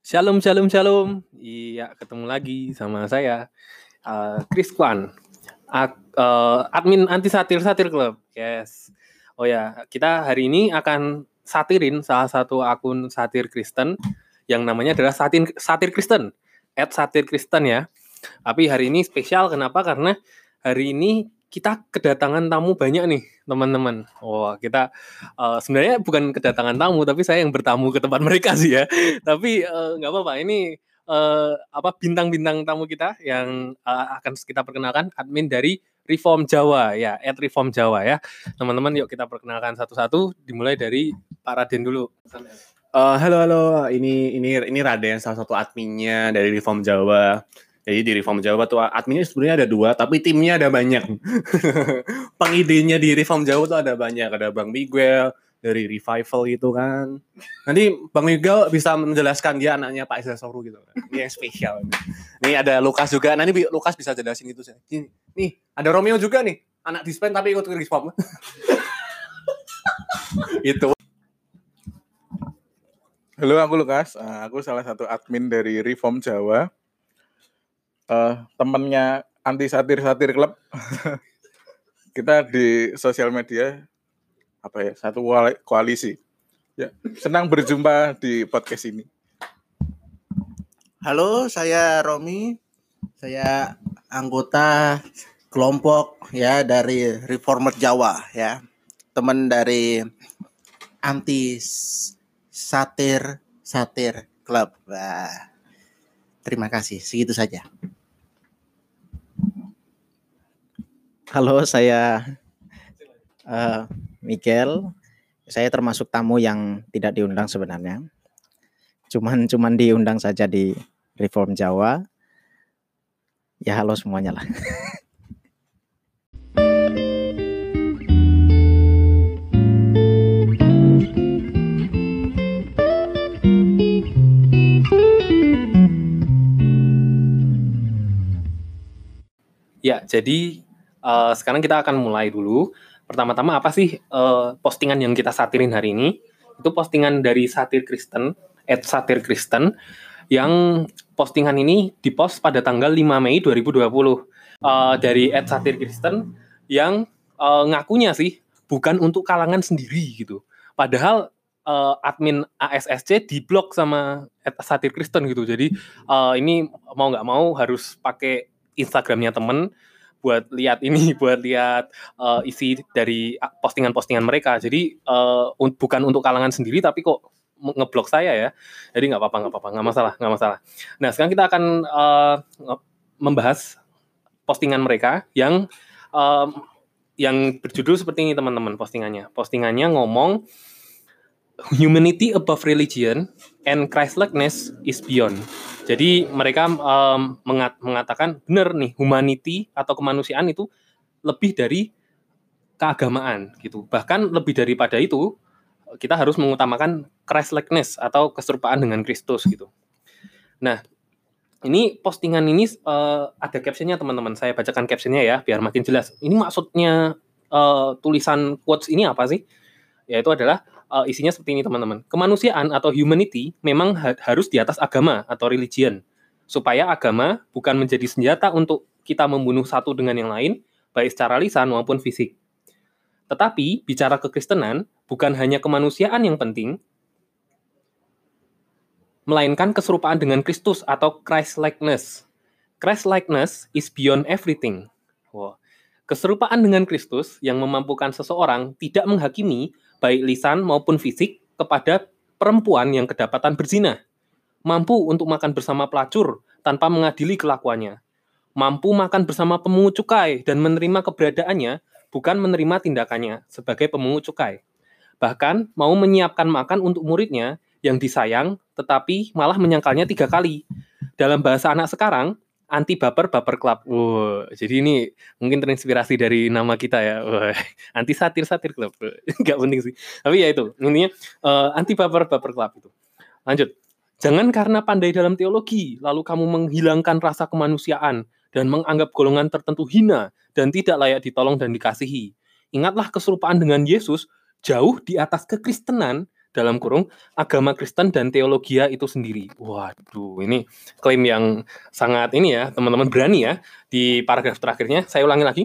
Shalom, shalom, shalom. Iya, ketemu lagi sama saya, uh, Chris Kwan, Ad, uh, admin anti satir satir club. Yes. Oh ya, kita hari ini akan satirin salah satu akun satir Kristen yang namanya adalah satir satir Kristen, at satir Kristen ya. Tapi hari ini spesial kenapa? Karena hari ini kita kedatangan tamu banyak nih teman-teman. Wah kita uh, sebenarnya bukan kedatangan tamu tapi saya yang bertamu ke tempat mereka sih ya. tapi uh, nggak apa-apa ini uh, apa bintang-bintang tamu kita yang uh, akan kita perkenalkan admin dari Reform Jawa ya, at Reform Jawa ya. Teman-teman yuk kita perkenalkan satu-satu dimulai dari Pak Raden dulu. Uh, halo halo, ini ini ini Raden salah satu adminnya dari Reform Jawa. Jadi di Reform Jawa tuh adminnya sebenarnya ada dua, tapi timnya ada banyak. Pengidenya di Reform Jawa tuh ada banyak. Ada Bang Miguel dari Revival gitu kan. Nanti Bang Miguel bisa menjelaskan dia anaknya Pak Isa Soru gitu. Ini yang spesial. Nih ada Lukas juga. Nanti Lukas bisa jelasin itu. Nih, nih ada Romeo juga nih. Anak dispen tapi ikut Reform. itu. Halo, aku Lukas. Aku salah satu admin dari Reform Jawa uh, temennya anti satir satir klub. Kita di sosial media apa ya satu koalisi. Ya senang berjumpa di podcast ini. Halo saya Romi. Saya anggota kelompok ya dari Reformer Jawa ya. Teman dari anti satir satir klub terima kasih. Segitu saja Halo, saya uh, Miguel. Saya termasuk tamu yang tidak diundang sebenarnya. Cuman cuman diundang saja di Reform Jawa. Ya halo semuanya lah. Ya, jadi uh, sekarang kita akan mulai dulu. Pertama-tama apa sih uh, postingan yang kita satirin hari ini? Itu postingan dari Satir Kristen, at Satir Kristen, yang postingan ini dipost pada tanggal 5 Mei 2020 uh, dari at Satir Kristen yang uh, ngakunya sih bukan untuk kalangan sendiri gitu. Padahal uh, admin ASSC diblok sama at Satir Kristen gitu. Jadi uh, ini mau nggak mau harus pakai Instagramnya temen buat lihat ini, buat lihat uh, isi dari postingan-postingan mereka. Jadi uh, bukan untuk kalangan sendiri, tapi kok ngeblok saya ya. Jadi nggak apa-apa, nggak apa-apa, nggak masalah, nggak masalah. Nah sekarang kita akan uh, membahas postingan mereka yang uh, yang berjudul seperti ini teman-teman postingannya. Postingannya ngomong humanity above religion and Christlikeness is beyond. Jadi mereka um, mengat mengatakan benar nih humanity atau kemanusiaan itu lebih dari keagamaan gitu. Bahkan lebih daripada itu kita harus mengutamakan Christlikeness atau keserupaan dengan Kristus gitu. Nah, ini postingan ini uh, ada captionnya teman-teman. Saya bacakan captionnya ya biar makin jelas. Ini maksudnya uh, tulisan quotes ini apa sih? Yaitu adalah uh, isinya seperti ini teman-teman. Kemanusiaan atau humanity memang ha harus di atas agama atau religion. Supaya agama bukan menjadi senjata untuk kita membunuh satu dengan yang lain, baik secara lisan maupun fisik. Tetapi bicara kekristenan bukan hanya kemanusiaan yang penting, melainkan keserupaan dengan Kristus atau Christ-likeness. Christ-likeness is beyond everything. Wow. Keserupaan dengan Kristus yang memampukan seseorang tidak menghakimi baik lisan maupun fisik, kepada perempuan yang kedapatan berzina, mampu untuk makan bersama pelacur tanpa mengadili kelakuannya, mampu makan bersama pemungut cukai dan menerima keberadaannya, bukan menerima tindakannya sebagai pemungut cukai. Bahkan mau menyiapkan makan untuk muridnya yang disayang, tetapi malah menyangkalnya tiga kali. Dalam bahasa anak sekarang, anti baper baper club. Wow, jadi ini mungkin terinspirasi dari nama kita ya. Wow, anti satir satir club. Gak penting sih. Tapi ya itu intinya uh, anti baper baper club itu. Lanjut. Jangan karena pandai dalam teologi lalu kamu menghilangkan rasa kemanusiaan dan menganggap golongan tertentu hina dan tidak layak ditolong dan dikasihi. Ingatlah keserupaan dengan Yesus jauh di atas kekristenan dalam kurung agama Kristen dan teologia itu sendiri. Waduh, ini klaim yang sangat ini ya, teman-teman berani ya di paragraf terakhirnya. Saya ulangi lagi.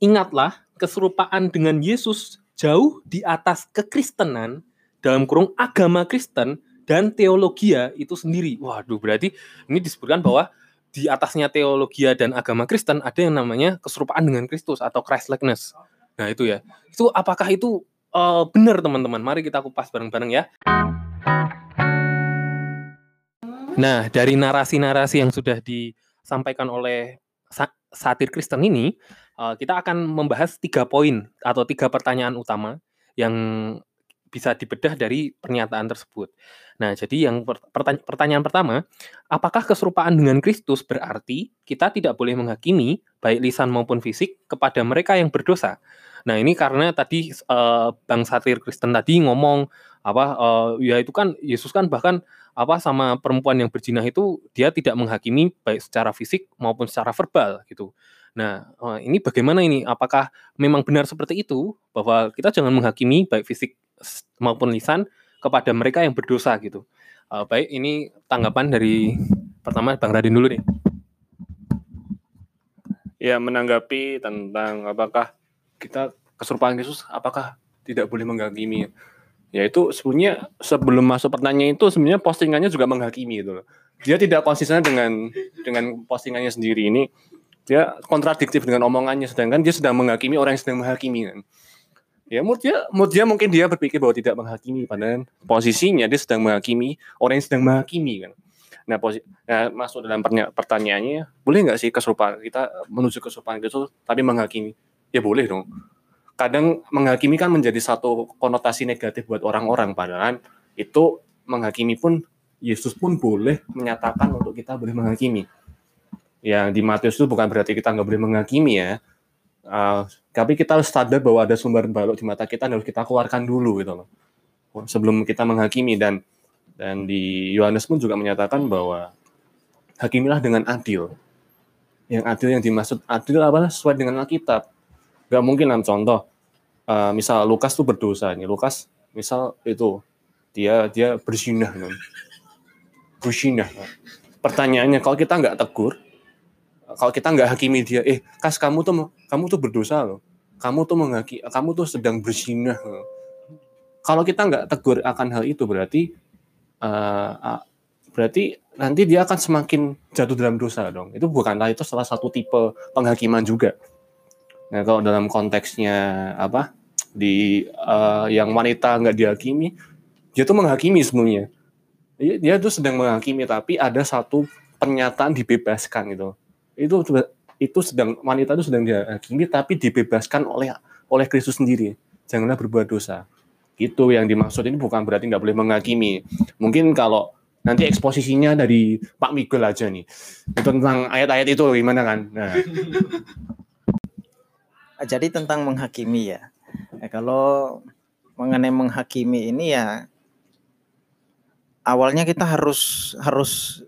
Ingatlah keserupaan dengan Yesus jauh di atas kekristenan dalam kurung agama Kristen dan teologia itu sendiri. Waduh, berarti ini disebutkan bahwa di atasnya teologia dan agama Kristen ada yang namanya keserupaan dengan Kristus atau Christlikeness. Nah, itu ya. Itu apakah itu uh, benar teman-teman? Mari kita kupas bareng-bareng ya. Nah, dari narasi-narasi yang sudah disampaikan oleh satir Kristen ini, uh, kita akan membahas tiga poin atau tiga pertanyaan utama yang bisa dibedah dari pernyataan tersebut. Nah, jadi yang pertanyaan pertama, apakah keserupaan dengan Kristus berarti kita tidak boleh menghakimi baik lisan maupun fisik kepada mereka yang berdosa? Nah, ini karena tadi uh, Bang Satir Kristen tadi ngomong apa uh, ya itu kan Yesus kan bahkan apa sama perempuan yang berjinah itu dia tidak menghakimi baik secara fisik maupun secara verbal gitu. Nah, uh, ini bagaimana ini? Apakah memang benar seperti itu bahwa kita jangan menghakimi baik fisik maupun lisan kepada mereka yang berdosa gitu. Uh, baik, ini tanggapan dari pertama Bang Radin dulu nih. Ya, menanggapi tentang apakah kita keserupaan Yesus apakah tidak boleh menghakimi? Ya itu sebenarnya sebelum masuk pertanyaan itu sebenarnya postingannya juga menghakimi itu Dia tidak konsisten dengan dengan postingannya sendiri ini. Dia kontradiktif dengan omongannya sedangkan dia sedang menghakimi orang yang sedang menghakimi kan. Ya menurut dia menurut dia mungkin dia berpikir bahwa tidak menghakimi padahal posisinya dia sedang menghakimi orang yang sedang menghakimi kan. Nah posisi nah, masuk dalam pertanyaannya boleh nggak sih keserupaan kita menuju keserupaan itu tapi menghakimi ya boleh dong kadang menghakimi kan menjadi satu konotasi negatif buat orang-orang padahal itu menghakimi pun Yesus pun boleh menyatakan untuk kita boleh menghakimi yang di Matius itu bukan berarti kita nggak boleh menghakimi ya Uh, tapi kita harus sadar bahwa ada sumber balok di mata kita dan harus kita keluarkan dulu gitu loh. Sebelum kita menghakimi dan dan di Yohanes pun juga menyatakan bahwa hakimilah dengan adil. Yang adil yang dimaksud adil apa? Sesuai dengan Alkitab. Gak mungkin lah contoh. Uh, misal Lukas tuh berdosa nih. Lukas misal itu dia dia bersinah kan. Bersinah. Pertanyaannya kalau kita nggak tegur, kalau kita nggak hakimi dia, eh kas kamu tuh kamu tuh berdosa loh, kamu tuh menghaki, kamu tuh sedang bersinah. Kalau kita nggak tegur akan hal itu berarti uh, berarti nanti dia akan semakin jatuh dalam dosa dong. Itu bukanlah itu salah satu tipe penghakiman juga. Nah kalau dalam konteksnya apa di uh, yang wanita nggak dihakimi, dia tuh menghakimi sebenarnya. Dia, dia tuh sedang menghakimi tapi ada satu pernyataan dibebaskan gitu itu itu sedang wanita itu sedang dihakimi tapi dibebaskan oleh oleh Kristus sendiri. Janganlah berbuat dosa. Itu yang dimaksud ini bukan berarti nggak boleh menghakimi. Mungkin kalau nanti eksposisinya dari Pak Miguel aja nih. Tentang ayat-ayat itu gimana kan? Nah. Jadi tentang menghakimi ya. ya. Kalau mengenai menghakimi ini ya awalnya kita harus harus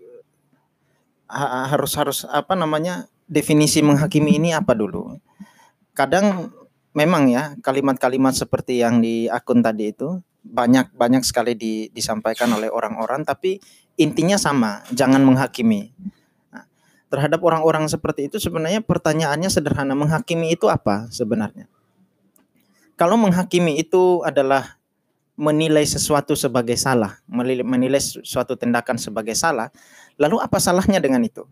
harus harus apa namanya definisi menghakimi ini apa dulu? Kadang memang ya kalimat-kalimat seperti yang di akun tadi itu banyak banyak sekali di, disampaikan oleh orang-orang tapi intinya sama jangan menghakimi terhadap orang-orang seperti itu sebenarnya pertanyaannya sederhana menghakimi itu apa sebenarnya kalau menghakimi itu adalah menilai sesuatu sebagai salah menilai suatu tindakan sebagai salah Lalu apa salahnya dengan itu?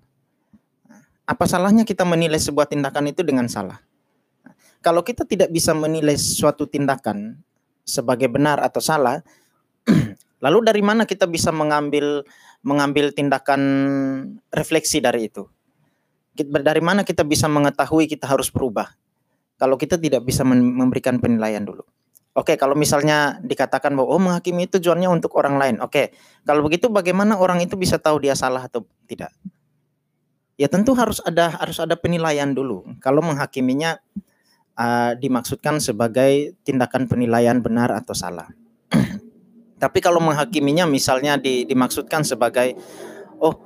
Apa salahnya kita menilai sebuah tindakan itu dengan salah? Kalau kita tidak bisa menilai suatu tindakan sebagai benar atau salah, lalu dari mana kita bisa mengambil mengambil tindakan refleksi dari itu? Dari mana kita bisa mengetahui kita harus berubah? Kalau kita tidak bisa memberikan penilaian dulu. Oke, kalau misalnya dikatakan bahwa oh menghakimi itu tujuannya untuk orang lain. Oke, kalau begitu bagaimana orang itu bisa tahu dia salah atau tidak? Ya tentu harus ada harus ada penilaian dulu. Kalau menghakiminya uh, dimaksudkan sebagai tindakan penilaian benar atau salah. Tapi kalau menghakiminya misalnya di, dimaksudkan sebagai oh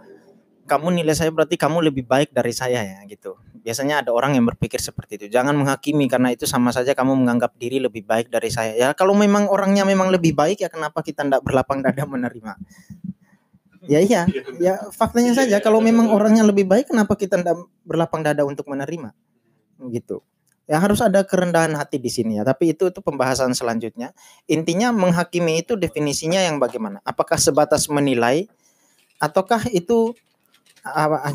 kamu nilai saya berarti kamu lebih baik dari saya ya gitu. Biasanya ada orang yang berpikir seperti itu. Jangan menghakimi karena itu sama saja kamu menganggap diri lebih baik dari saya. Ya kalau memang orangnya memang lebih baik ya kenapa kita tidak berlapang dada menerima? Ya iya, ya faktanya saja kalau memang orangnya lebih baik kenapa kita tidak berlapang dada untuk menerima? Gitu. Ya harus ada kerendahan hati di sini ya. Tapi itu itu pembahasan selanjutnya. Intinya menghakimi itu definisinya yang bagaimana? Apakah sebatas menilai ataukah itu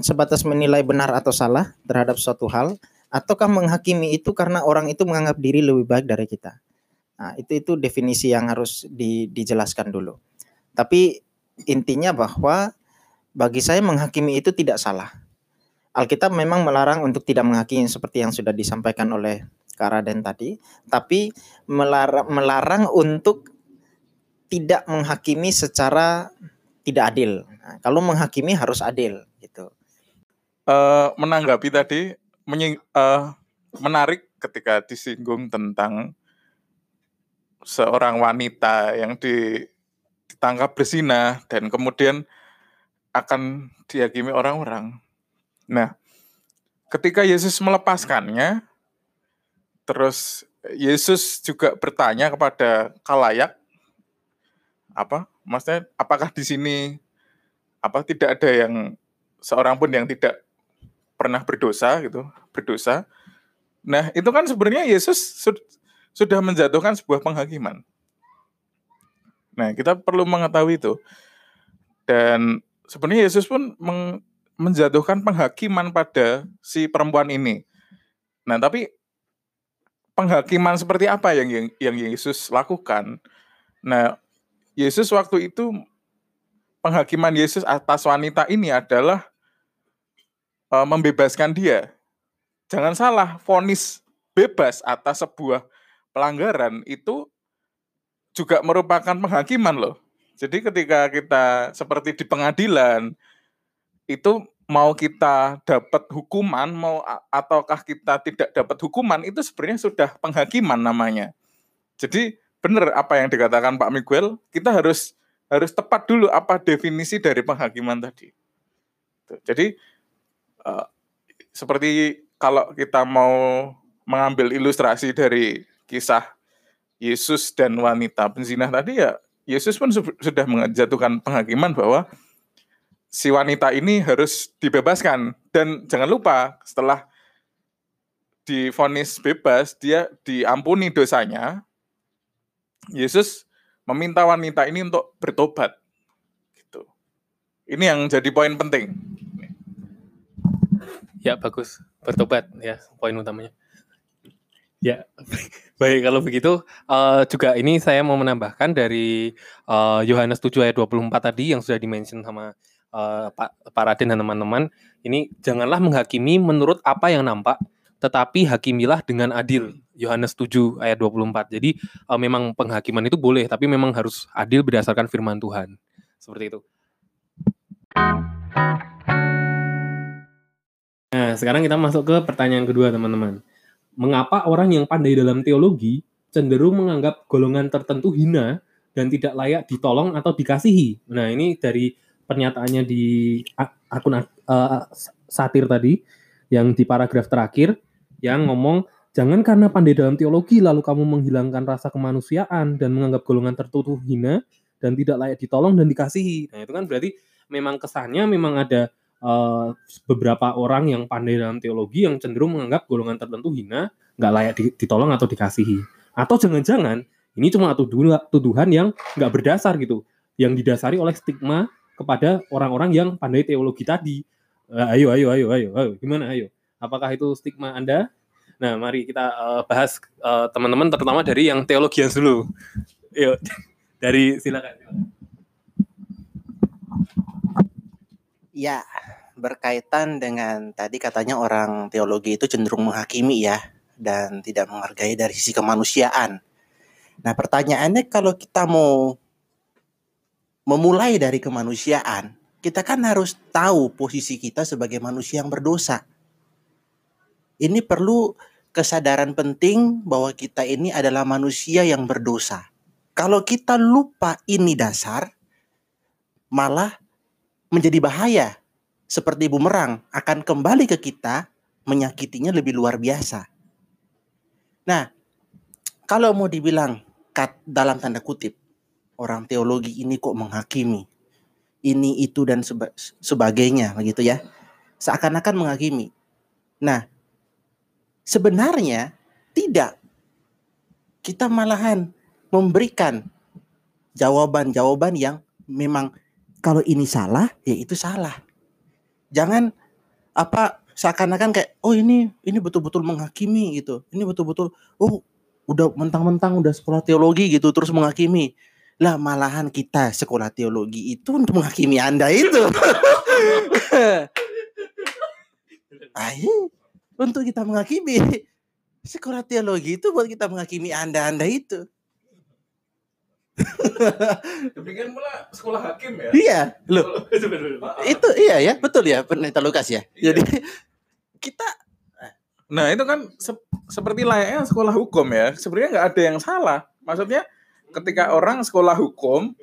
sebatas menilai benar atau salah terhadap suatu hal ataukah menghakimi itu karena orang itu menganggap diri lebih baik dari kita. Nah, itu itu definisi yang harus di, dijelaskan dulu. Tapi intinya bahwa bagi saya menghakimi itu tidak salah. Alkitab memang melarang untuk tidak menghakimi seperti yang sudah disampaikan oleh Karaden tadi, tapi melarang, melarang untuk tidak menghakimi secara tidak adil. Nah, kalau menghakimi harus adil gitu. Uh, menanggapi tadi menying, uh, menarik ketika disinggung tentang seorang wanita yang di, ditangkap berzina dan kemudian akan dihakimi orang-orang. Nah, ketika Yesus melepaskannya, terus Yesus juga bertanya kepada kalayak, apa? Maksudnya, apakah di sini apa tidak ada yang seorang pun yang tidak pernah berdosa gitu, berdosa. Nah, itu kan sebenarnya Yesus sudah menjatuhkan sebuah penghakiman. Nah, kita perlu mengetahui itu. Dan sebenarnya Yesus pun meng, menjatuhkan penghakiman pada si perempuan ini. Nah, tapi penghakiman seperti apa yang yang, yang Yesus lakukan? Nah, Yesus waktu itu penghakiman Yesus atas wanita ini adalah uh, membebaskan dia. Jangan salah, vonis bebas atas sebuah pelanggaran itu juga merupakan penghakiman loh. Jadi ketika kita seperti di pengadilan itu mau kita dapat hukuman mau ataukah kita tidak dapat hukuman itu sebenarnya sudah penghakiman namanya. Jadi benar apa yang dikatakan Pak Miguel, kita harus harus tepat dulu apa definisi dari penghakiman tadi. Jadi uh, seperti kalau kita mau mengambil ilustrasi dari kisah Yesus dan wanita penzinah tadi ya Yesus pun sudah menjatuhkan penghakiman bahwa si wanita ini harus dibebaskan dan jangan lupa setelah difonis bebas dia diampuni dosanya Yesus meminta wanita ini untuk bertobat gitu ini yang jadi poin penting Ya, bagus. Bertobat ya, poin utamanya. Ya, baik kalau begitu uh, juga ini saya mau menambahkan dari uh, Yohanes 7 ayat 24 tadi yang sudah dimention sama Pak, Pak Raden dan teman-teman. Ini janganlah menghakimi menurut apa yang nampak, tetapi hakimilah dengan adil. Yohanes 7 ayat 24. Jadi uh, memang penghakiman itu boleh, tapi memang harus adil berdasarkan firman Tuhan. Seperti itu. Nah, sekarang kita masuk ke pertanyaan kedua, teman-teman. Mengapa orang yang pandai dalam teologi cenderung menganggap golongan tertentu hina dan tidak layak ditolong atau dikasihi? Nah, ini dari pernyataannya di akun uh, satir tadi yang di paragraf terakhir yang ngomong jangan karena pandai dalam teologi lalu kamu menghilangkan rasa kemanusiaan dan menganggap golongan tertentu hina dan tidak layak ditolong dan dikasihi. Nah, itu kan berarti memang kesannya memang ada uh, beberapa orang yang pandai dalam teologi yang cenderung menganggap golongan tertentu hina, nggak layak ditolong atau dikasihi. Atau jangan-jangan ini cuma tuduhan yang nggak berdasar gitu, yang didasari oleh stigma kepada orang-orang yang pandai teologi tadi. Uh, ayo, ayo, ayo, ayo, ayo, gimana, ayo? Apakah itu stigma Anda? Nah, mari kita uh, bahas teman-teman, uh, terutama dari yang teologian dulu. Yuk, dari silakan. Ya, berkaitan dengan tadi katanya orang teologi itu cenderung menghakimi ya dan tidak menghargai dari sisi kemanusiaan. Nah, pertanyaannya kalau kita mau memulai dari kemanusiaan, kita kan harus tahu posisi kita sebagai manusia yang berdosa. Ini perlu kesadaran penting bahwa kita ini adalah manusia yang berdosa. Kalau kita lupa ini dasar, malah menjadi bahaya seperti bumerang akan kembali ke kita menyakitinya lebih luar biasa. Nah, kalau mau dibilang kat, dalam tanda kutip orang teologi ini kok menghakimi ini itu dan seba, sebagainya begitu ya. Seakan-akan menghakimi. Nah, sebenarnya tidak. Kita malahan memberikan jawaban-jawaban yang memang kalau ini salah, ya itu salah. Jangan apa seakan-akan kayak oh ini ini betul-betul menghakimi gitu. Ini betul-betul oh udah mentang-mentang udah sekolah teologi gitu terus menghakimi. Lah malahan kita sekolah teologi itu untuk menghakimi Anda itu. Ayo, untuk kita menghakimi. Sekolah teologi itu buat kita menghakimi Anda-Anda itu. Demikian pula sekolah hakim ya. Iya, loh. itu iya ya, betul ya, Pendeta Lukas ya. Iya. Jadi kita Nah itu kan sep- seperti layaknya sekolah hukum ya. Sebenarnya nggak ada yang salah. Maksudnya ketika orang sekolah hukum,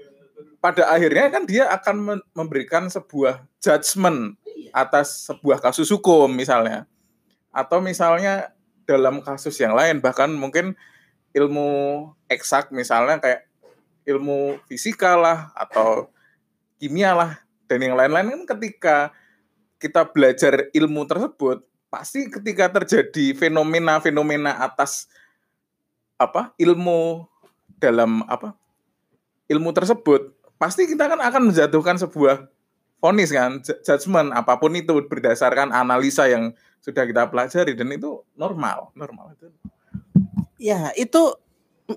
pada akhirnya kan dia akan memberikan sebuah judgement atas sebuah kasus hukum misalnya. Atau misalnya dalam kasus yang lain, bahkan mungkin ilmu eksak misalnya kayak ilmu fisika lah atau kimia lah dan yang lain-lain kan ketika kita belajar ilmu tersebut pasti ketika terjadi fenomena-fenomena atas apa ilmu dalam apa ilmu tersebut pasti kita kan akan menjatuhkan sebuah vonis kan ju- judgement apa pun itu berdasarkan analisa yang sudah kita pelajari dan itu normal normal itu. Ya itu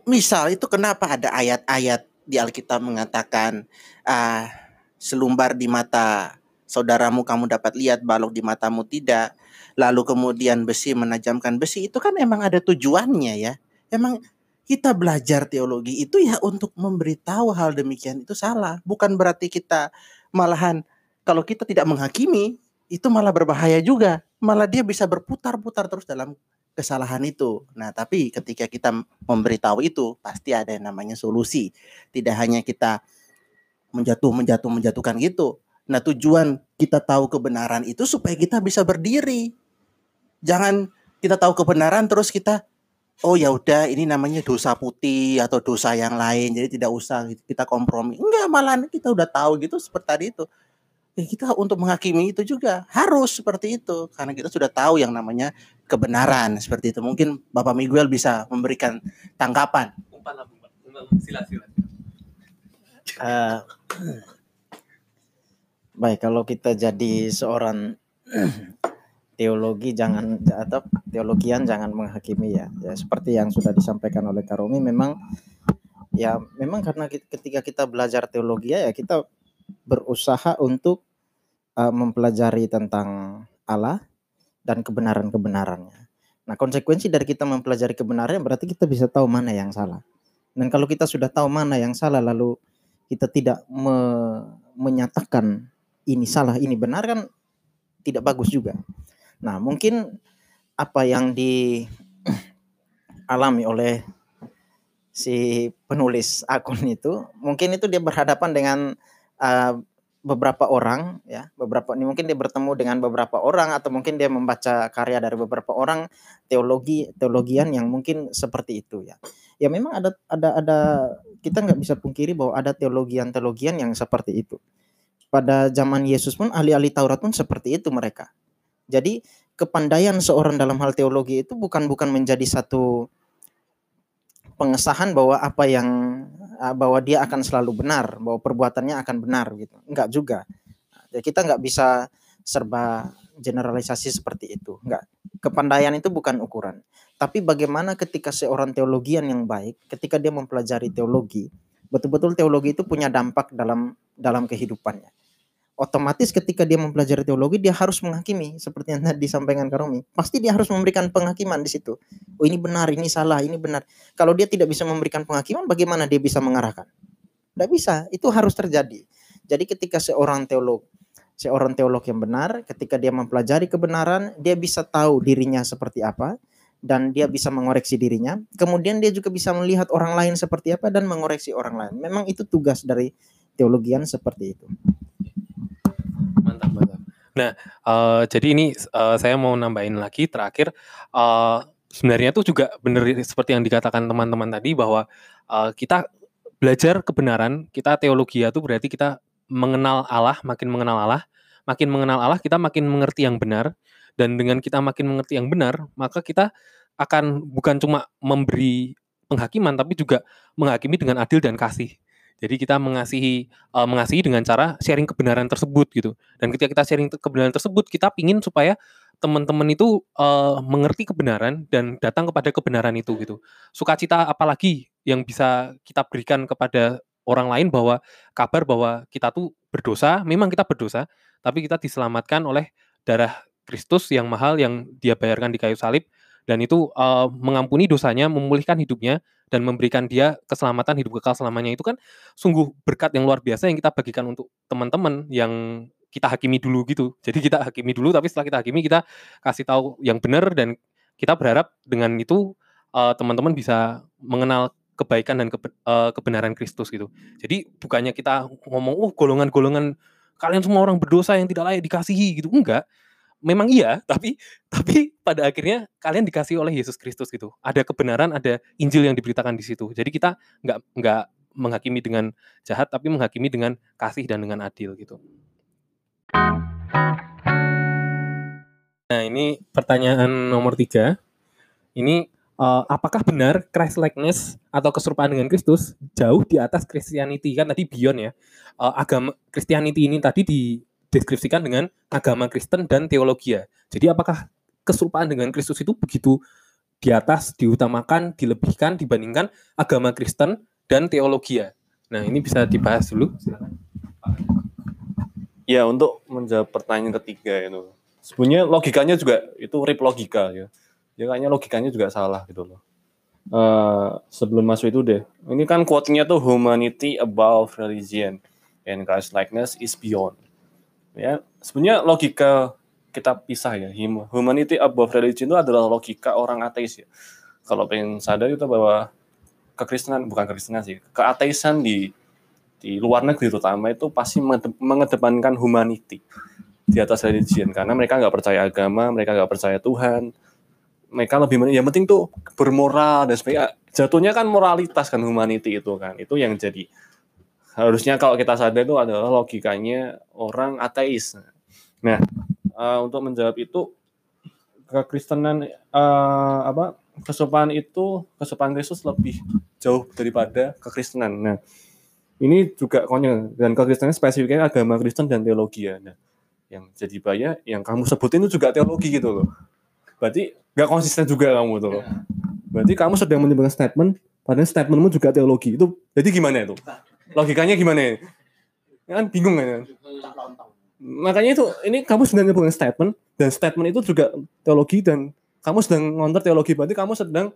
misal itu kenapa ada ayat-ayat di Alkitab mengatakan ah selumbar di mata saudaramu kamu dapat lihat balok di matamu tidak. Lalu kemudian besi menajamkan besi itu kan emang ada tujuannya ya. Emang kita belajar teologi itu ya untuk memberitahu hal demikian itu salah bukan berarti kita malahan kalau kita tidak menghakimi itu malah berbahaya juga malah dia bisa berputar-putar terus dalam kesalahan itu. Nah, tapi ketika kita memberitahu itu, pasti ada yang namanya solusi. Tidak hanya kita menjatuh, menjatuh, menjatuhkan gitu. Nah, tujuan kita tahu kebenaran itu supaya kita bisa berdiri. Jangan kita tahu kebenaran terus kita oh ya udah ini namanya dosa putih atau dosa yang lain jadi tidak usah kita kompromi. Enggak, malah kita udah tahu gitu seperti tadi itu. Ya, kita untuk menghakimi itu juga harus seperti itu karena kita sudah tahu yang namanya kebenaran seperti itu. Mungkin Bapak Miguel bisa memberikan tanggapan. Umpan. Sila, sila. Eh, baik, kalau kita jadi seorang teologi jangan atau teologian jangan menghakimi ya. Ya seperti yang sudah disampaikan oleh Karomi memang ya memang karena ketika kita belajar teologi ya kita berusaha untuk eh, mempelajari tentang Allah dan kebenaran-kebenarannya. Nah, konsekuensi dari kita mempelajari kebenarannya berarti kita bisa tahu mana yang salah. Dan kalau kita sudah tahu mana yang salah lalu kita tidak me- menyatakan ini salah, ini benar kan tidak bagus juga. Nah, mungkin apa yang dialami oleh si penulis akun itu, mungkin itu dia berhadapan dengan uh, beberapa orang ya, beberapa ini mungkin dia bertemu dengan beberapa orang atau mungkin dia membaca karya dari beberapa orang teologi teologian yang mungkin seperti itu ya. Ya memang ada ada ada kita nggak bisa pungkiri bahwa ada teologian-teologian yang seperti itu. Pada zaman Yesus pun ahli-ahli Taurat pun seperti itu mereka. Jadi kepandaian seorang dalam hal teologi itu bukan bukan menjadi satu pengesahan bahwa apa yang ah, bahwa dia akan selalu benar, bahwa perbuatannya akan benar gitu. Enggak juga. Jadi kita nggak bisa serba generalisasi seperti itu. Enggak. Kepandaian itu bukan ukuran. Tapi bagaimana ketika seorang teologian yang baik, ketika dia mempelajari teologi, betul-betul teologi itu punya dampak dalam dalam kehidupannya. Otomatis ketika dia mempelajari teologi, dia harus menghakimi seperti yang tadi disampaikan Karomi. Pasti dia harus memberikan penghakiman di situ. Oh ini benar, ini salah, ini benar. Kalau dia tidak bisa memberikan penghakiman, bagaimana dia bisa mengarahkan? Tidak bisa. Itu harus terjadi. Jadi ketika seorang teolog, seorang teolog yang benar, ketika dia mempelajari kebenaran, dia bisa tahu dirinya seperti apa, dan dia bisa mengoreksi dirinya. Kemudian dia juga bisa melihat orang lain seperti apa dan mengoreksi orang lain. Memang itu tugas dari teologian seperti itu. Mantap. Eh, jadi ini eh, saya mau nambahin lagi terakhir eh, sebenarnya itu juga benar seperti yang dikatakan teman-teman tadi bahwa eh, kita belajar kebenaran, kita teologi itu berarti kita mengenal Allah, makin mengenal Allah, makin mengenal Allah kita makin mengerti yang benar dan dengan kita makin mengerti yang benar, maka kita akan bukan cuma memberi penghakiman tapi juga menghakimi dengan adil dan kasih. Jadi kita mengasihi eh, mengasihi dengan cara sharing kebenaran tersebut gitu. Dan ketika kita sharing kebenaran tersebut, kita pingin supaya teman-teman itu eh, mengerti kebenaran dan datang kepada kebenaran itu gitu. Sukacita apalagi yang bisa kita berikan kepada orang lain bahwa kabar bahwa kita tuh berdosa, memang kita berdosa, tapi kita diselamatkan oleh darah Kristus yang mahal yang dia bayarkan di kayu salib dan itu eh, mengampuni dosanya, memulihkan hidupnya dan memberikan dia keselamatan hidup kekal selamanya itu kan sungguh berkat yang luar biasa yang kita bagikan untuk teman-teman yang kita hakimi dulu gitu. Jadi kita hakimi dulu tapi setelah kita hakimi kita kasih tahu yang benar dan kita berharap dengan itu eh, teman-teman bisa mengenal kebaikan dan kebe- eh, kebenaran Kristus gitu. Jadi bukannya kita ngomong oh golongan-golongan kalian semua orang berdosa yang tidak layak dikasihi gitu. Enggak. Memang iya, tapi tapi pada akhirnya kalian dikasih oleh Yesus Kristus gitu. Ada kebenaran, ada Injil yang diberitakan di situ. Jadi kita nggak nggak menghakimi dengan jahat, tapi menghakimi dengan kasih dan dengan adil gitu. Nah ini pertanyaan nomor tiga. Ini eh, apakah benar Christ likeness atau keserupaan dengan Kristus jauh di atas Christianity kan tadi beyond ya. Eh, agama Christianity ini tadi dideskripsikan dengan agama Kristen dan teologia. Jadi apakah keserupaan dengan Kristus itu begitu di atas, diutamakan, dilebihkan dibandingkan agama Kristen dan teologia? Nah ini bisa dibahas dulu. Silakan. Ya untuk menjawab pertanyaan ketiga itu, sebenarnya logikanya juga itu rip logika ya. Ya kayaknya logikanya juga salah gitu loh. Eh, sebelum masuk itu deh, ini kan quote-nya tuh humanity above religion and Christ likeness is beyond. Ya sebenarnya logika kita pisah ya. Hum- Humanity above religion itu adalah logika orang ateis ya. Kalau pengen sadar itu bahwa kekristenan bukan kekristenan sih, keateisan di di luar negeri terutama itu pasti mengede- mengedepankan humanity di atas religion karena mereka nggak percaya agama, mereka nggak percaya Tuhan, mereka lebih yang penting tuh bermoral dan sebagainya. Jatuhnya kan moralitas kan humanity itu kan, itu yang jadi harusnya kalau kita sadar itu adalah logikanya orang ateis. Nah, eh, untuk menjawab itu kekristenan eh, apa kesopanan itu kesopanan Kristus lebih jauh daripada kekristenan. Nah, ini juga konyol dan kekristenan spesifiknya agama Kristen dan teologi ya. Nah, yang jadi bahaya yang kamu sebutin itu juga teologi gitu loh. Berarti nggak konsisten juga kamu tuh loh. Berarti kamu sedang menyebarkan statement, padahal statementmu juga teologi. Itu jadi gimana itu? Logikanya gimana? ya? Kan bingung kan? ya? Makanya itu ini kamu sedang menyebarkan statement dan statement itu juga teologi dan kamu sedang ngonter teologi berarti kamu sedang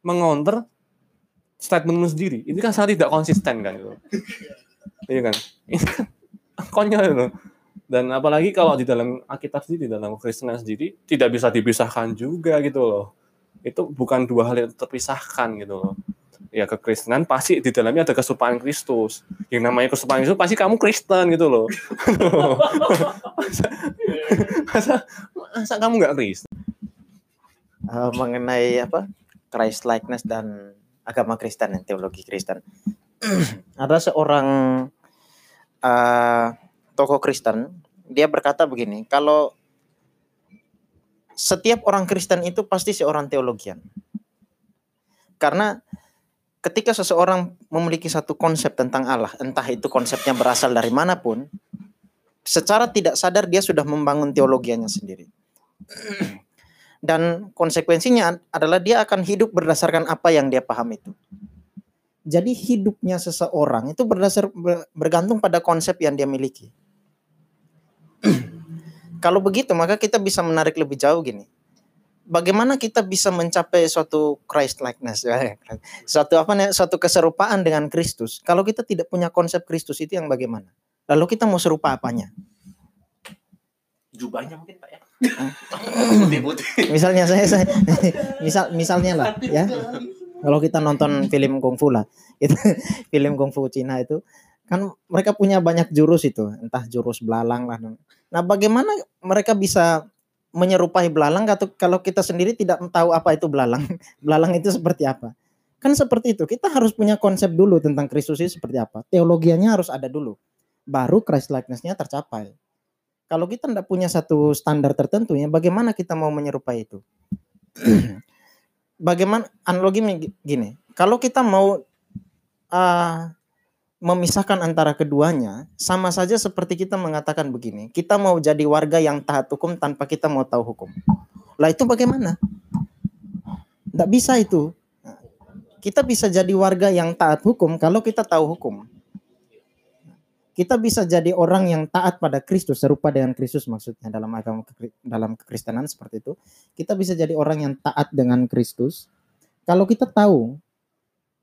mengonter statementmu sendiri. Ini kan sangat tidak konsisten kan gitu. Iya kan? Ini kan konyol itu. Dan apalagi kalau di dalam Alkitab sendiri, di dalam Kristenan sendiri, tidak bisa dipisahkan juga gitu loh. Itu bukan dua hal yang terpisahkan gitu loh. Ya kekristenan pasti di dalamnya ada kesukaan Kristus. Yang namanya kesukaan Kristus pasti kamu Kristen gitu loh. masa, masa, masa kamu nggak Kristen? Eh, mengenai apa Christ likeness dan agama Kristen dan teologi Kristen. Ada seorang eh, tokoh Kristen, dia berkata begini, kalau setiap orang Kristen itu pasti seorang teologian. Karena ketika seseorang memiliki satu konsep tentang Allah, entah itu konsepnya berasal dari mana pun, secara tidak sadar dia sudah membangun teologianya sendiri. Dan konsekuensinya adalah dia akan hidup berdasarkan apa yang dia paham itu. Jadi hidupnya seseorang itu berdasar ber- bergantung pada konsep yang dia miliki. Kalau begitu maka kita bisa menarik lebih jauh gini. Bagaimana kita bisa mencapai suatu Christ likeness ya, suatu apa nih, suatu keserupaan dengan Kristus? Kalau kita tidak punya konsep Kristus itu yang bagaimana? Lalu kita mau serupa apanya? Jubahnya mungkin Pak ya. Putih-putih. Misalnya saya, saya misal misalnya lah ya. Kalau kita nonton film kungfu lah, itu film kungfu Cina itu Kan mereka punya banyak jurus itu, entah jurus belalang lah. Nah, bagaimana mereka bisa menyerupai belalang atau kalau kita sendiri tidak tahu apa itu belalang? belalang itu seperti apa? Kan seperti itu. Kita harus punya konsep dulu tentang Kristus itu seperti apa. Teologianya harus ada dulu. Baru Christ likeness-nya tercapai. Kalau kita tidak punya satu standar tertentu ya bagaimana kita mau menyerupai itu? bagaimana analogi gini, kalau kita mau uh, memisahkan antara keduanya, sama saja seperti kita mengatakan begini, kita mau jadi warga yang taat hukum tanpa kita mau tahu hukum. Lah itu bagaimana? Tidak bisa itu. Kita bisa jadi warga yang taat hukum kalau kita tahu hukum. Kita bisa jadi orang yang taat pada Kristus, serupa dengan Kristus maksudnya dalam agama dalam kekristenan seperti itu. Kita bisa jadi orang yang taat dengan Kristus kalau kita tahu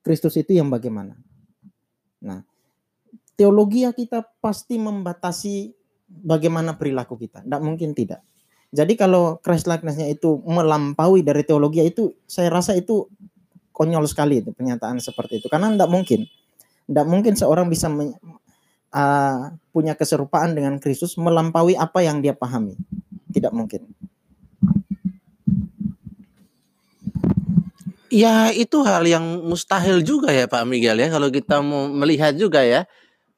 Kristus itu yang bagaimana. Nah, teologi kita pasti membatasi bagaimana perilaku kita. Tidak mungkin tidak. Jadi kalau Christ likeness-nya itu melampaui dari teologi itu, saya rasa itu konyol sekali itu pernyataan seperti itu. Karena tidak mungkin. Tidak mungkin seorang bisa men, uh, punya keserupaan dengan Kristus melampaui apa yang dia pahami. Tidak mungkin. Ya itu hal yang mustahil juga ya Pak Miguel ya kalau kita mau melihat juga ya.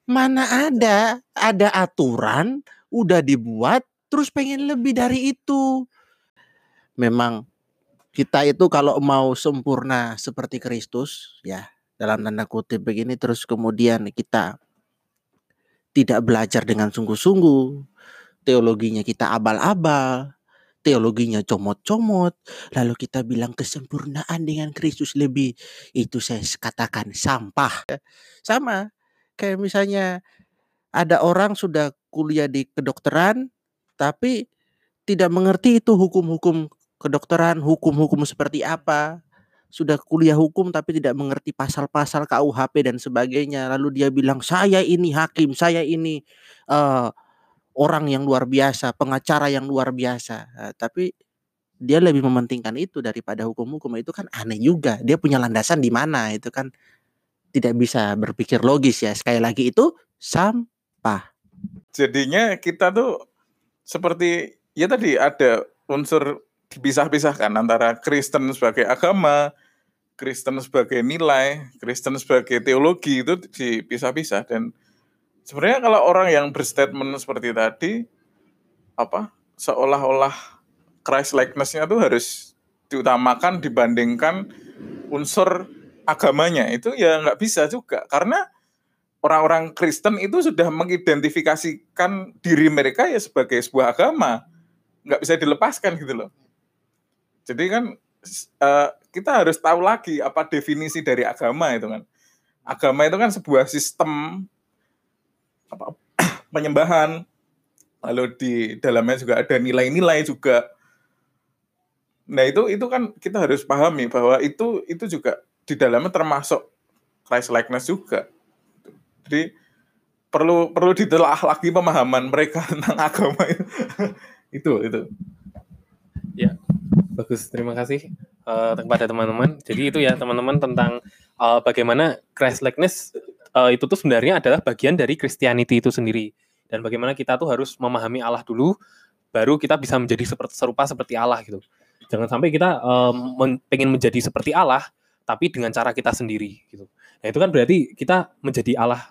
Mana ada ada aturan udah dibuat terus pengen lebih dari itu. Memang kita itu kalau mau sempurna seperti Kristus ya dalam tanda kutip begini terus kemudian kita tidak belajar dengan sungguh-sungguh teologinya kita abal-abal teologinya comot-comot, lalu kita bilang kesempurnaan dengan Kristus lebih, itu saya katakan sampah. Sama, kayak misalnya ada orang sudah kuliah di kedokteran, tapi tidak mengerti itu hukum-hukum kedokteran, hukum-hukum seperti apa, sudah kuliah hukum tapi tidak mengerti pasal-pasal KUHP dan sebagainya. Lalu dia bilang saya ini hakim, saya ini uh, orang yang luar biasa, pengacara yang luar biasa. Uh, tapi dia lebih mementingkan itu daripada hukum-hukum itu kan aneh juga. Dia punya landasan di mana itu kan tidak bisa berpikir logis ya. Sekali lagi itu sampah. Jadinya kita tuh seperti ya tadi ada unsur dipisah-pisahkan antara Kristen sebagai agama, Kristen sebagai nilai, Kristen sebagai teologi itu dipisah-pisah dan sebenarnya kalau orang yang berstatement seperti tadi apa seolah-olah Christ likeness-nya tuh harus diutamakan dibandingkan unsur agamanya itu ya nggak bisa juga. Karena orang-orang Kristen itu sudah mengidentifikasikan diri mereka ya sebagai sebuah agama nggak bisa dilepaskan gitu loh. Jadi kan uh, kita harus tahu lagi apa definisi dari agama itu kan. Agama itu kan sebuah sistem apa penyembahan. Lalu di dalamnya juga ada nilai-nilai juga. Nah itu itu kan kita harus pahami bahwa itu itu juga di dalamnya termasuk Christ likeness juga. Jadi perlu perlu ditelah lagi pemahaman mereka tentang agama itu. Itu itu. Ya. Bagus terima kasih uh, kepada teman-teman. Jadi itu ya teman-teman tentang uh, bagaimana Christ likeness uh, itu tuh sebenarnya adalah bagian dari Christianity itu sendiri. Dan bagaimana kita tuh harus memahami Allah dulu baru kita bisa menjadi seperti serupa seperti Allah gitu. Jangan sampai kita um, men pengen menjadi seperti Allah tapi dengan cara kita sendiri gitu. Nah itu kan berarti kita menjadi Allah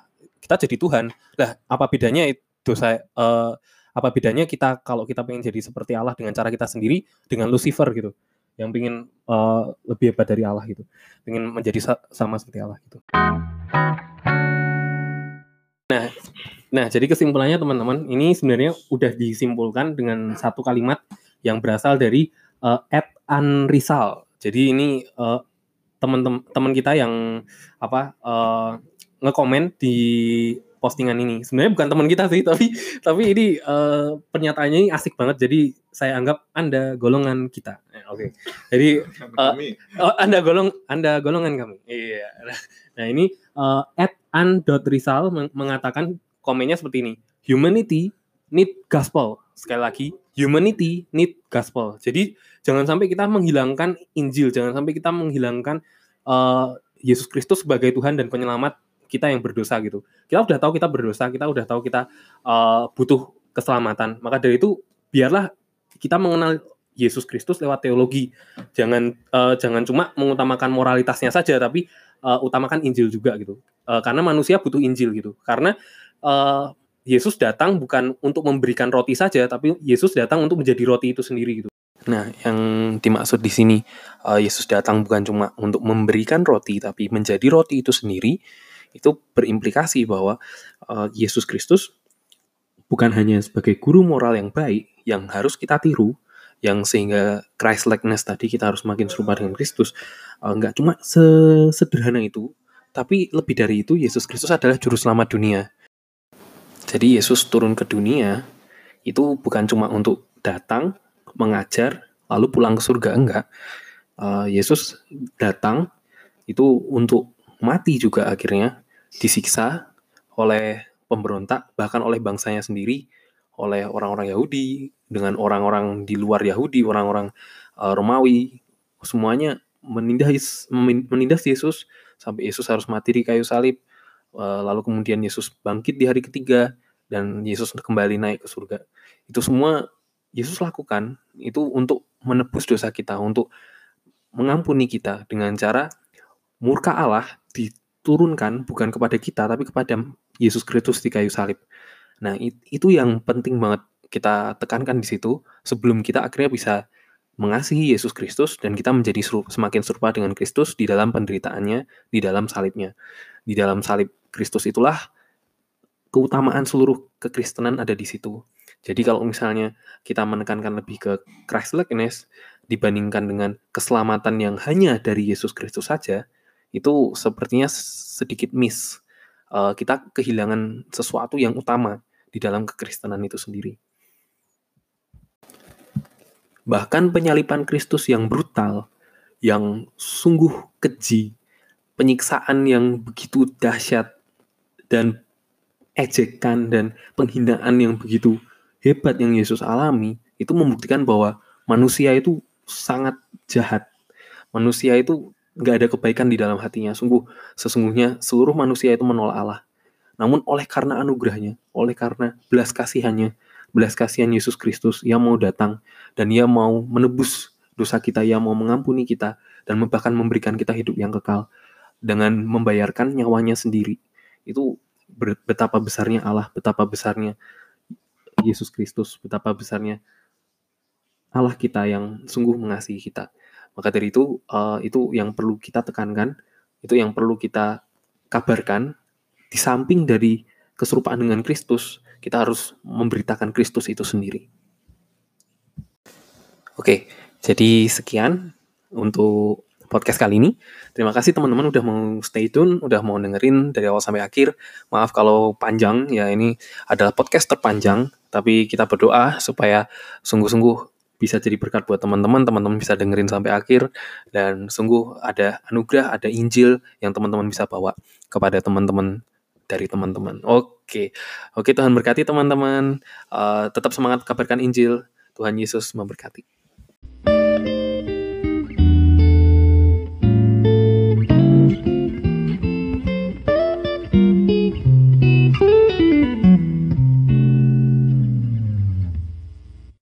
kita jadi Tuhan. Lah apa bedanya itu saya uh, apa bedanya kita kalau kita pengen jadi seperti Allah dengan cara kita sendiri dengan Lucifer gitu? Yang pengen uh, lebih hebat dari Allah gitu. Pengen menjadi sa sama seperti Allah gitu Nah, nah jadi kesimpulannya teman-teman, ini sebenarnya udah disimpulkan dengan satu kalimat yang berasal dari uh, Ed Anrisal. Jadi ini uh, teman-teman kita yang apa uh, ngekomen di postingan ini. Sebenarnya bukan teman kita sih, tapi tapi ini uh, pernyataannya ini asik banget. Jadi saya anggap Anda golongan kita. Oke. Okay. Jadi uh, oh, Anda golong Anda golongan kami. Iya. Nah, ini uh, at an.rizal mengatakan komennya seperti ini. Humanity need gospel. Sekali lagi, humanity need gospel. Jadi jangan sampai kita menghilangkan Injil, jangan sampai kita menghilangkan uh, Yesus Kristus sebagai Tuhan dan penyelamat kita yang berdosa gitu. Kita udah tahu kita berdosa, kita udah tahu kita uh, butuh keselamatan. Maka dari itu biarlah kita mengenal Yesus Kristus lewat teologi. Jangan uh, jangan cuma mengutamakan moralitasnya saja, tapi uh, utamakan Injil juga gitu. Uh, karena manusia butuh Injil gitu. Karena uh, Yesus datang bukan untuk memberikan roti saja, tapi Yesus datang untuk menjadi roti itu sendiri gitu. Nah, yang dimaksud di sini uh, Yesus datang bukan cuma untuk memberikan roti, tapi menjadi roti itu sendiri. Itu berimplikasi bahwa uh, Yesus Kristus bukan hanya sebagai guru moral yang baik yang harus kita tiru, yang sehingga Christ likeness tadi kita harus makin serupa dengan Kristus. Uh, nggak cuma sesederhana itu, tapi lebih dari itu Yesus Kristus adalah juru selamat dunia. Jadi Yesus turun ke dunia itu bukan cuma untuk datang mengajar lalu pulang ke surga enggak. Uh, Yesus datang itu untuk mati juga akhirnya disiksa oleh pemberontak bahkan oleh bangsanya sendiri oleh orang-orang Yahudi dengan orang-orang di luar Yahudi orang-orang uh, Romawi semuanya menindas menindas Yesus sampai Yesus harus mati di kayu salib uh, lalu kemudian Yesus bangkit di hari ketiga dan Yesus kembali naik ke surga itu semua Yesus lakukan itu untuk menebus dosa kita, untuk mengampuni kita dengan cara murka Allah diturunkan bukan kepada kita tapi kepada Yesus Kristus di kayu salib. Nah, itu yang penting banget kita tekankan di situ sebelum kita akhirnya bisa mengasihi Yesus Kristus dan kita menjadi semakin serupa dengan Kristus di dalam penderitaannya, di dalam salibnya. Di dalam salib Kristus itulah keutamaan seluruh kekristenan ada di situ. Jadi kalau misalnya kita menekankan lebih ke Christ likeness dibandingkan dengan keselamatan yang hanya dari Yesus Kristus saja, itu sepertinya sedikit miss. Uh, kita kehilangan sesuatu yang utama di dalam kekristenan itu sendiri. Bahkan penyalipan Kristus yang brutal, yang sungguh keji, penyiksaan yang begitu dahsyat, dan ejekan dan penghinaan yang begitu hebat yang Yesus alami itu membuktikan bahwa manusia itu sangat jahat. Manusia itu nggak ada kebaikan di dalam hatinya. Sungguh, sesungguhnya seluruh manusia itu menolak Allah. Namun oleh karena anugerahnya, oleh karena belas kasihannya, belas kasihan Yesus Kristus, ia mau datang dan ia mau menebus dosa kita, ia mau mengampuni kita dan bahkan memberikan kita hidup yang kekal dengan membayarkan nyawanya sendiri. Itu betapa besarnya Allah, betapa besarnya Yesus Kristus, betapa besarnya Allah kita yang sungguh mengasihi kita. Maka dari itu, uh, itu yang perlu kita tekankan, itu yang perlu kita kabarkan. Di samping dari keserupaan dengan Kristus, kita harus memberitakan Kristus itu sendiri. Oke, jadi sekian untuk podcast kali ini. Terima kasih teman-teman udah mau stay tune, udah mau dengerin dari awal sampai akhir. Maaf kalau panjang, ya ini adalah podcast terpanjang tapi kita berdoa supaya sungguh-sungguh bisa jadi berkat buat teman-teman, teman-teman bisa dengerin sampai akhir dan sungguh ada anugerah, ada Injil yang teman-teman bisa bawa kepada teman-teman dari teman-teman. Oke, oke Tuhan berkati teman-teman. Uh, tetap semangat kabarkan Injil. Tuhan Yesus memberkati.